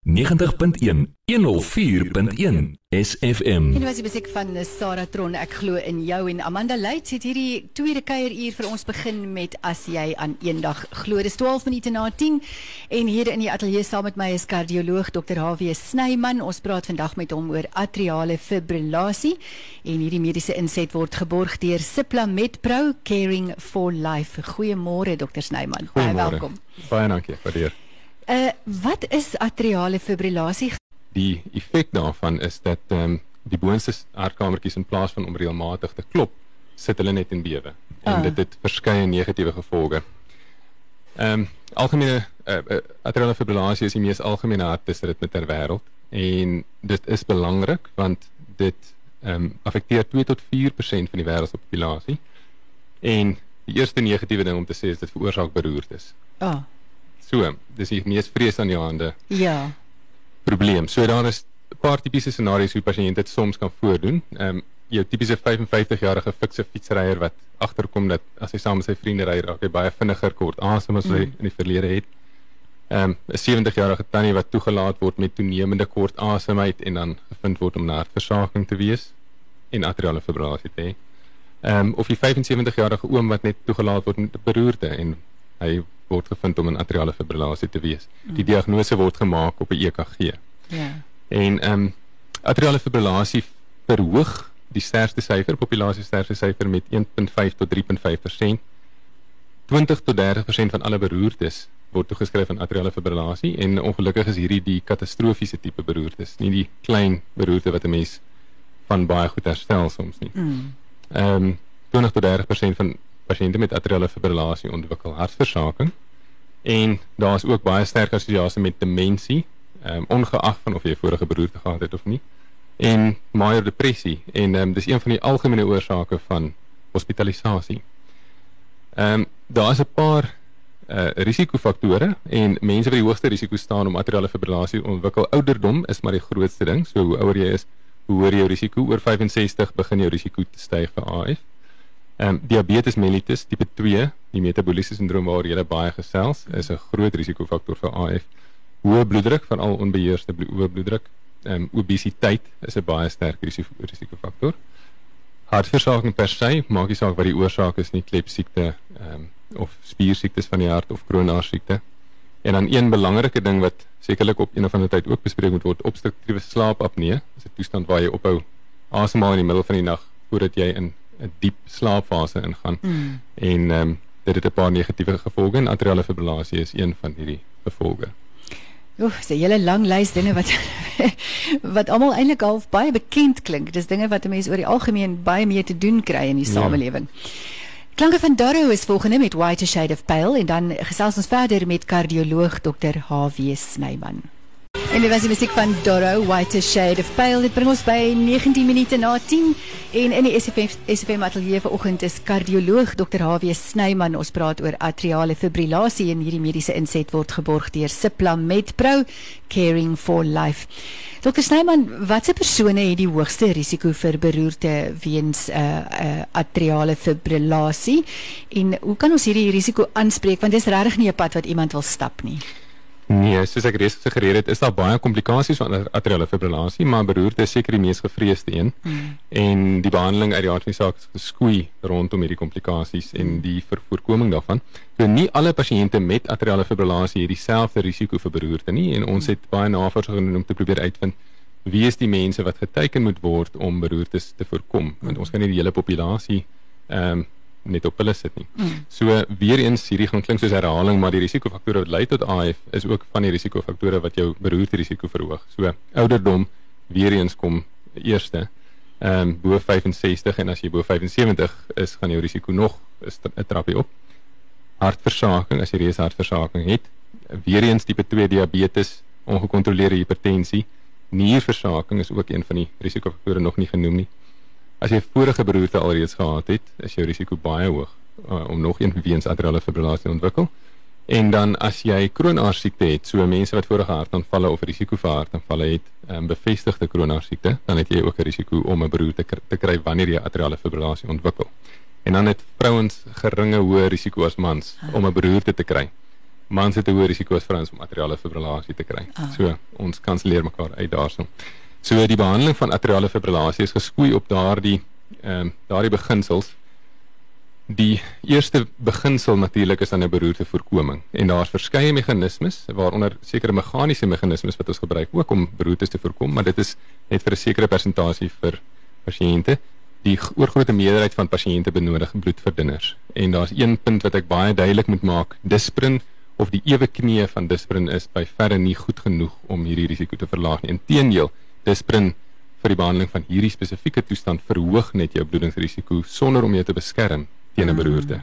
90.1 104.1 SFM En was die musiek van Sarah Tron. Ek glo in jou en Amanda Leits het hierdie tweede kuieruur vir ons begin met as jy aan eendag glo. Dis 12 minute na 10 en hier in die ateljee saam met my is kardioloog Dr. HW Snyman. Ons praat vandag met hom oor atriale fibrillasie en hierdie mediese inset word geborg deur Cipla Medpro Caring for Life. Goeiemôre Dr. Snyman. Baie welkom. Baie dankie waardeer Uh wat is atriale fibrillasie? Die effek daarvan is dat ehm um, die boonste hartkamertjies in plaas van om reëlmatig te klop, sit hulle net in bewe en Ah. dit het verskeie negatiewe gevolge. Ehm um, algemene uh, uh, atriale fibrillasie is die mees algemene hartritme ter wêreld en dit is belangrik want dit ehm um, affekteer 2 tot 4% van die wêreld se populasie. En die eerste negatiewe ding om te sê is dit veroorsaak beroertes. Ah, So, dis die mees vreesaanjaende ja. probleem. So daar is 'n paar tipiese scenario's hoe pasiënte dit soms kan voordoen. Ehm um, jou tipiese 55-jarige fikse fietsryer wat agterkom dat as hy saam met sy vriende ry, raak hy baie vinniger kort asem as hy Mm. in die verlede het. Ehm um, 'n 70-jarige tannie wat toegelaat word met toenemende kort asemheid en dan gevind word om na hartversaking te wees en atriale fibrillasie te hê. Ehm um, of die 75-jarige oom wat net toegelaat word met beroerte en hy word gevind om 'n atriale fibrillasie te wees. Die diagnose word gemaak op 'n EKG. Ja. En ehm um, atriale fibrillasie verhoog die sterfte syfer, populasie sterfte syfer met 1.5 tot 3.5%. 20 tot 30% van alle beroertes word toegeskryf aan atriale fibrillasie en ongelukkig is hierdie die katastrofiese tipe beroertes, nie die klein beroerte wat 'n mens van baie goed herstel soms nie. Mm. Ehm um, 20 tot 30% van pasiënte met atriale fibrillasie ontwikkel hartversaking en daar is ook baie sterk assosiasie met demensie, ehm um, ongeag van of jy vorige beroerte gehad het of nie. En major depressie en ehm um, dis een van die algemene oorsake van hospitalisasie. Ehm um, daar is 'n paar uh risikofaktore en mense wat die hoogste risiko staan om atriale fibrillasie ontwikkel. Ouderdom is maar die grootste ding. So hoe ouer jy is, hoe hoër jou risiko. Oor 65 begin jou risiko te styg vir AF. Ehm um, diabetes mellitus tipe 2, die metabooliese sindroom waar jy baie gesels, is 'n groot risikofaktor vir AF. Hoë bloeddruk, veral onbeheerste bloeddruk. Ehm um, obesiteit is 'n baie sterk risiko risikofaktor. Hartversaking per se, maak nie saak wat die oorsaak is nie, klepsiekte, ehm um, of spiersiektes van die hart of kroonaarsiekte. En dan een belangrike ding wat sekerlik op een of ander tyd ook bespreek moet word, obstruktiewe slaapapnee. Dis 'n toestand waar jy ophou asemhaal in die middel van die nag voordat jy in 'n diep slaapfase ingaan. Mm. En ehm um, dit het 'n paar negatiewe gevolge en atriale fibrillasie is een van hierdie gevolge. Oef, dis 'n hele lang lys dinge wat wat almal eintlik half baie bekend klink. Dis dinge wat 'n mens oor die algemeen baie mee te doen kry in die Ja. samelewing. Klanke van Darrow is volgende met White Shade of Pale en dan gesels ons verder met kardioloog Dr. HW Snyman. En dit was die musiek van Doro, White Shade of Pale. Dit bring ons by 19 minute na 10 en in die SFM SFM ateljee vanoggend is kardioloog Dr. HW Snyman. Ons praat oor atriale fibrillasie en hierdie mediese inset word geborg deur Cipla Medpro Caring for Life. Dr. Snyman, watse persone het die hoogste risiko vir beroerte weens uh, uh, atriale fibrillasie en hoe kan ons hierdie risiko aanspreek want dis regtig nie 'n pad wat iemand wil stap nie. Nee, soos ek reeds gesê het, is daar baie komplikasies van atriale fibrillasie, maar beroerte is seker die mees gevreesde een. Hmm. En die behandeling uit die aard van die saak is geskoei rondom hierdie komplikasies en die ver voorkoming daarvan. So nie alle pasiënte met atriale fibrillasie het dieselfde risiko vir beroerte nie en ons het baie navorsing gedoen om te probeer uitvind wie is die mense wat geteken moet word om beroertes te voorkom want ons kan nie die hele populasie ehm um, net op hulle sit nie. Mm. So weer eens hierdie gaan klink soos herhaling, maar die risikofaktore wat lei tot AF is ook van die risikofaktore wat jou beroerte risiko verhoog. So ouderdom weer eens kom eerste. Ehm um, bo 65 en as jy bo 75 is, gaan jou risiko nog 'n trappie op. Hartversaking, as jy reeds hartversaking het, weer eens tipe 2 diabetes, ongekontroleerde hipertensie, nierversaking is ook een van die risikofaktore nog nie genoem nie. As jy vorige beroerte alreeds gehad het, is jou risiko baie hoog uh, om nog een weens atriale fibrillasie te ontwikkel. En dan as jy kroonaarsiekte het, so mense wat vorige hartaanvalle of risiko vir hartaanvalle het, um, bevestigde kroonaarsiekte, dan het jy ook 'n risiko om 'n beroerte kr- te kry wanneer jy atriale fibrillasie ontwikkel. En dan het vrouens geringe hoë risiko as mans om 'n beroerte te kry. Mans het 'n hoër risiko as vrouens om atriale fibrillasie te kry. Ah. So ons kanselleer mekaar uit daarso. So die behandeling van atriale fibrillasie is geskoei op daardie ehm um, daardie beginsels Die eerste beginsel natuurlik is dan 'n beroertevoorkoming en daar's verskeie meganismes waaronder sekere meganiese meganismes wat ons gebruik ook om beroertes te voorkom, maar dit is net vir 'n sekere persentasie vir pasiënte. Die oorgrootste meerderheid van pasiënte benodig bloedverdunners. En daar's een punt wat ek baie duidelik moet maak, disprin of die ewe knie van disprin is by verre nie goed genoeg om hierdie risiko te verlaag nie. Inteendeel, disprin vir die behandeling van hierdie spesifieke toestand verhoog net jou bloedingsrisiko sonder om jou te beskerm teen 'n beroerte.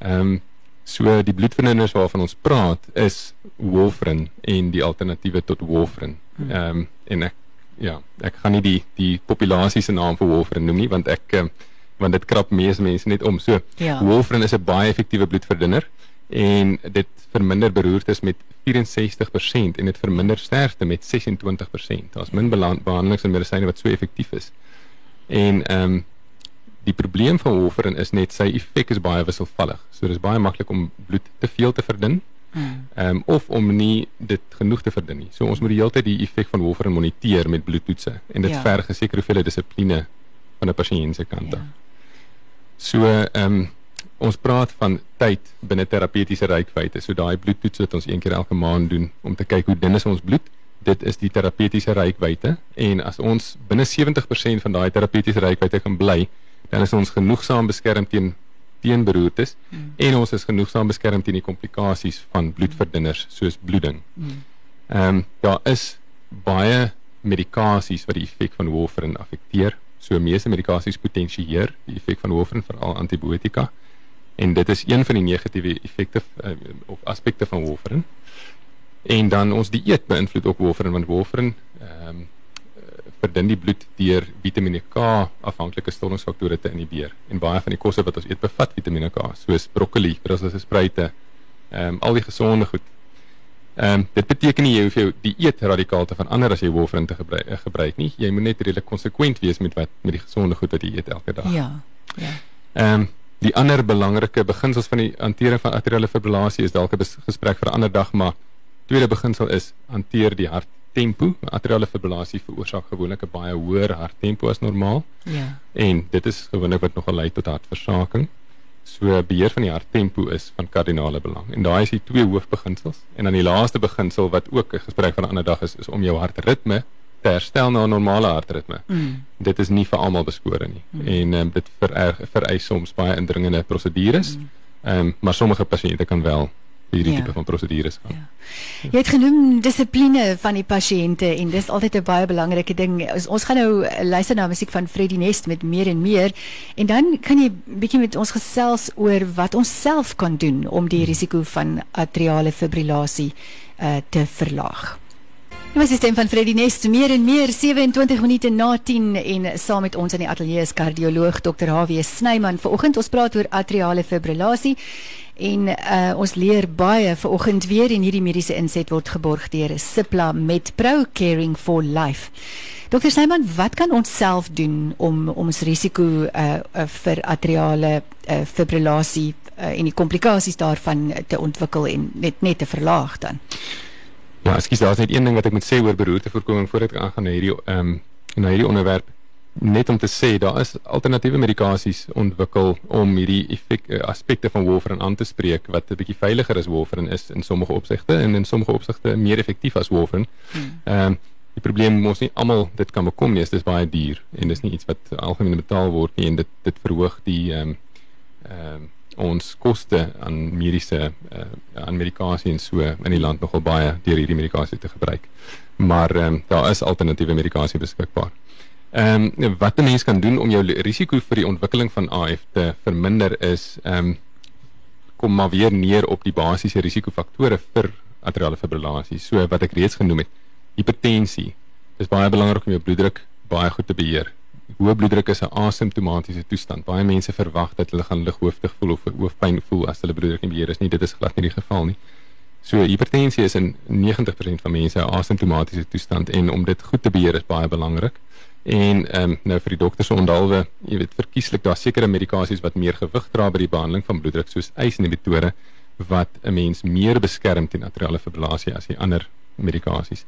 Ehm um, so die bloedverdunners waarvan ons praat is warfarin en die alternatiewe tot warfarin. Hmm. Ehm um, en ek ja, ek gaan nie die die populasie se naam vir warfarin noem nie want ek um, want dit krap meeste mense net om. So ja. warfarin is 'n baie effektiewe bloedverdunner en dit verminder beroertes met 64% en dit verminder sterfte met 26%. Daar's min behandelings en medisyne wat so effektief is. En ehm um, die probleem van warfarin is net sy effek is baie wisselvallig. So dis baie maklik om bloed te veel te verdun. Hmm. Ehm um, of om nie dit genoeg te verdun nie. So ons moet die hele tyd die effek van warfarin moniteer met bloedtoetse en dit ja. verg 'n sekere hoeveelheid dissipline van 'n pasiënt se kant af. Ja. So ehm um, ons praat van tyd binne terapeutiese reikwyte. So daai bloedtoets wat ons een keer elke maand doen om te kyk hoe dun is ons bloed. Dit is die terapeutiese reikwyte en as ons binne 70% van daai terapeutiese reikwyte kan bly, dan is ons genoegsaam beskerm teen teen beroertes mm. en ons is genoegsaam beskerm teen die komplikasies van bloedverdunners soos bloeding. Hmm. Ehm mm. um, daar is baie medikasies wat die effek van warfarin affekteer. So meeste medikasies potensieer die effek van warfarin veral antibiotika en dit is een van die negatiewe effekte uh, of aspekte van warfarin. En dan ons dieet beïnvloed ook warfarin want warfarin ehm um, verdun die bloed deur Vitamiene K afhanklike stollingsfaktore te inhibeer. En baie van die kosse wat ons eet bevat Vitamiene K, soos broccoli, brusselse spruite, ehm um, al die gesonde goed. Ehm um, dit beteken nie jy hoef jou dieet radikaal te verander as jy warfarin te gebruik, uh, gebruik nie. Jy moet net redelik konsekwent wees met wat met die gesonde goed wat jy eet elke dag. Ja. Ja. Ehm um, die ander belangrike beginsels van die hantering van atriale fibrillasie is dalk 'n gesprek vir 'n ander dag, maar tweede beginsel is hanteer die hart tempo. Atriale fibrillasie veroorsaak gewoonlik 'n baie hoër harttempo as normaal. Ja. En dit is gewoonlik wat nogal lei tot hartversaking. So beheer van die harttempo is van kardinale belang. En daai is die twee hoofbeginsels. En dan die laaste beginsel wat ook 'n gesprek van 'n ander dag is, is om jou hartritme te herstel na 'n normale hartritme. Mm. Dit is nie vir almal beskore nie. Mm. En um, dit vererg vereis soms baie indringende prosedures. Mm. Ehm um, maar sommige pasiënte kan wel hierdie ja. tipe van prosedures gaan. Ja. Jy het genoem dissipline van die pasiënte en dis altyd 'n baie belangrike ding. Ons, ons gaan nou luister na musiek van Freddie Nest met meer en meer en dan kan jy bietjie met ons gesels oor wat ons self kan doen om die risiko van atriale fibrillasie uh, te verlaag. Dit was die stem van Freddie Nest meer en meer 27 minute na 10 en saam met ons in die ateljee is kardioloog Dr. HW Snyman. Vanoggend ons praat oor atriale fibrillasie En uh, ons leer baie ver oggend weer en hierdie mediese inset word geborg deur Cipla met Pro Caring for Life. Dokter Snyman, wat kan ons self doen om om ons risiko uh, uh, vir atriale uh, fibrillasie uh, en die komplikasies daarvan te ontwikkel en net net te verlaag dan? Ja, ekskuus, daar's net een ding wat ek moet sê oor beroertevoorkoming voordat ek aangaan na hierdie ehm um, na hierdie onderwerp net om te sê daar is alternatiewe medikasies ontwikkel om hierdie effek eh, aspekte van warfarin aan te spreek wat 'n bietjie veiliger as warfarin is in sommige opsigte en in sommige opsigte meer effektief as warfarin. Hmm. Ehm um, die probleem mos nie almal dit kan bekom nie, is baie duur en dis nie iets wat algemeen betaal word nie en dit dit verhoog die ehm um, ehm um, ons koste aan mediese uh, aan medikasie en so in die land nogal baie deur hierdie medikasie te gebruik. Maar ehm um, daar is alternatiewe medikasie beskikbaar. Ehm um, wat 'n mens kan doen om jou risiko vir die ontwikkeling van AF te verminder is ehm um, kom maar weer neer op die basiese risikofaktore vir atriale fibrillasie. So wat ek reeds genoem het, hipertensie. Dit is baie belangrik om jou bloeddruk baie goed te beheer. Hoë bloeddruk is 'n asymptomatiese toestand. Baie mense verwag dat hulle gaan lighoofdig voel of hoofpyn voel as hulle bloeddruk nie beheer is nie. Dit is glad nie die geval nie. So hipertensie is in 90% van mense 'n asymptomatiese toestand en om dit goed te beheer is baie belangrik. En ehm um, nou vir die dokters onderhalwe, jy weet verkieslik daar sekere medikasies wat meer gewig dra by die behandeling van bloeddruk soos eisinhibitore wat 'n mens meer beskerm teen atriale fibrillasie as die ander medikasies.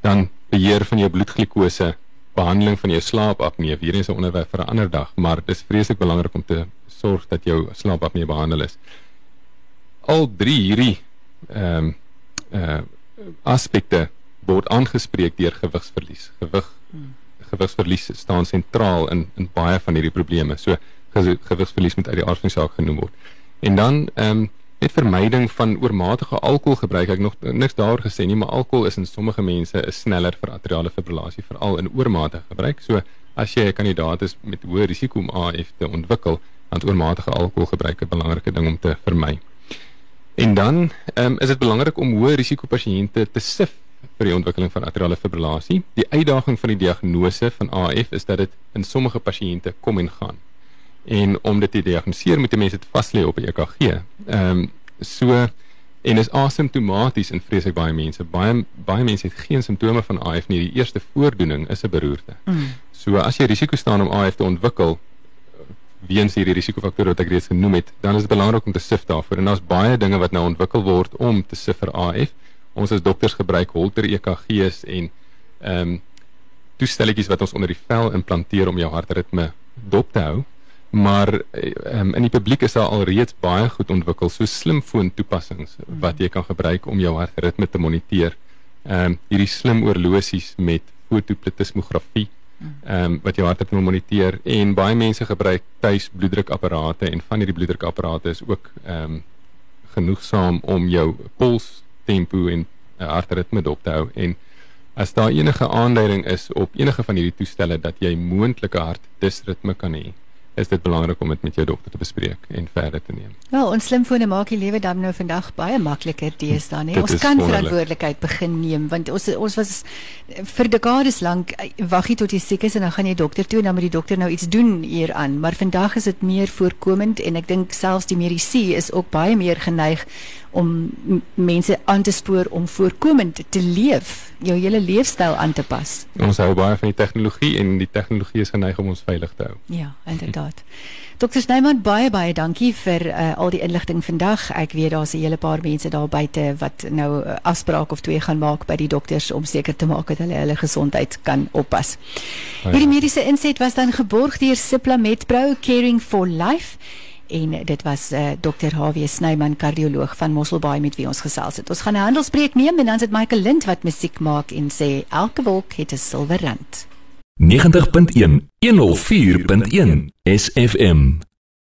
Dan beheer van jou bloedglikose, behandeling van jou slaapapnee, weer eens 'n onderwerp vir 'n ander dag, maar dit is vreeslik belangrik om te sorg dat jou slaapapnee behandel is. Al drie hierdie ehm um, uh aspekte word aangespreek deur gewigsverlies. Gewig gewigsverlies staan sentraal in in baie van hierdie probleme. So gewigsverlies moet uit die aard van die saak genoem word. En dan ehm um, met vermyding van oormatige alkoholgebruik. Ek nog niks daaroor gesê nie, maar alkohol is in sommige mense 'n sneller vir atriale fibrillasie veral in oormatige gebruik. So as jy 'n kandidaat is met hoë risiko om AF te ontwikkel, dan is oormatige alkoholgebruik 'n belangrike ding om te vermy. En dan um, is dit belangrik om hoë risiko pasiënte te sif vir die ontwikkeling van atriale fibrillasie. Die uitdaging van die diagnose van AF is dat dit in sommige pasiënte kom en gaan en om dit te diagnoseer moet die mense dit vas lê op 'n EKG. Ehm um, so en is asymptomaties in vreeslik baie mense. Baie baie mense het geen simptome van AF nie. Die eerste voordoening is 'n beroerte. Mm. So as jy risiko staan om AF te ontwikkel weens hierdie risikofaktore wat ek reeds genoem het, dan is dit belangrik om te sif daarvoor. En daar's baie dinge wat nou ontwikkel word om te sif vir AF. Ons as dokters gebruik Holter EKG's en ehm um, toestelletjies wat ons onder die vel implanteer om jou hartritme dop te hou maar um, in die publiek is daar alreeds baie goed ontwikkel so slimfoon toepassings wat jy kan gebruik om jou hartritme te moniteer. Ehm um, hierdie slim oorlosies met fotopletismografie ehm um, wat jou hartritme moniteer en baie mense gebruik tuis bloeddrukapparate en van hierdie bloeddrukapparate is ook ehm um, genoegsaam om jou pols tempo en uh, hartritme dop te hou en as daar enige aanduiding is op enige van hierdie toestelle dat jy moontlike hartdisritme kan hê is dit belangrik om dit met jou dokter te bespreek en verder te neem. Wel, ons slimfone maak die lewe dan nou vandag baie makliker deesdae, nee. Ons kan verantwoordelikheid begin neem want ons ons was vir dekades lank eh, wag jy tot jy siek is en dan gaan jy dokter toe en dan moet die dokter nou iets doen hieraan, maar vandag is dit meer voorkomend en ek dink selfs die medisy is ook baie meer geneig om mense aan te spoor om voorkomend te leef, jou hele leefstyl aan te pas. Ons hou baie van die tegnologie en die tegnologie is geneig om ons veilig te hou. Ja, inderdaad. Dr. Snyman, baie baie dankie vir uh, al die inligting vandag. Ek weet daar's 'n hele paar mense daar buite wat nou 'n uh, afspraak of twee gaan maak by die dokters om seker te maak dat hulle hulle gesondheid kan oppas. Hierdie mediese inset was dan geborg deur Cipla Medpro Caring for Life en dit was uh, eh, Dr. H.W. Snyman kardioloog van Mosselbaai met wie ons gesels het. Ons gaan 'n handelspreek neem en dan sit Michael Lind wat musiek maak en sê elke wolk het 'n silwer rand. 90.1 104.1 SFM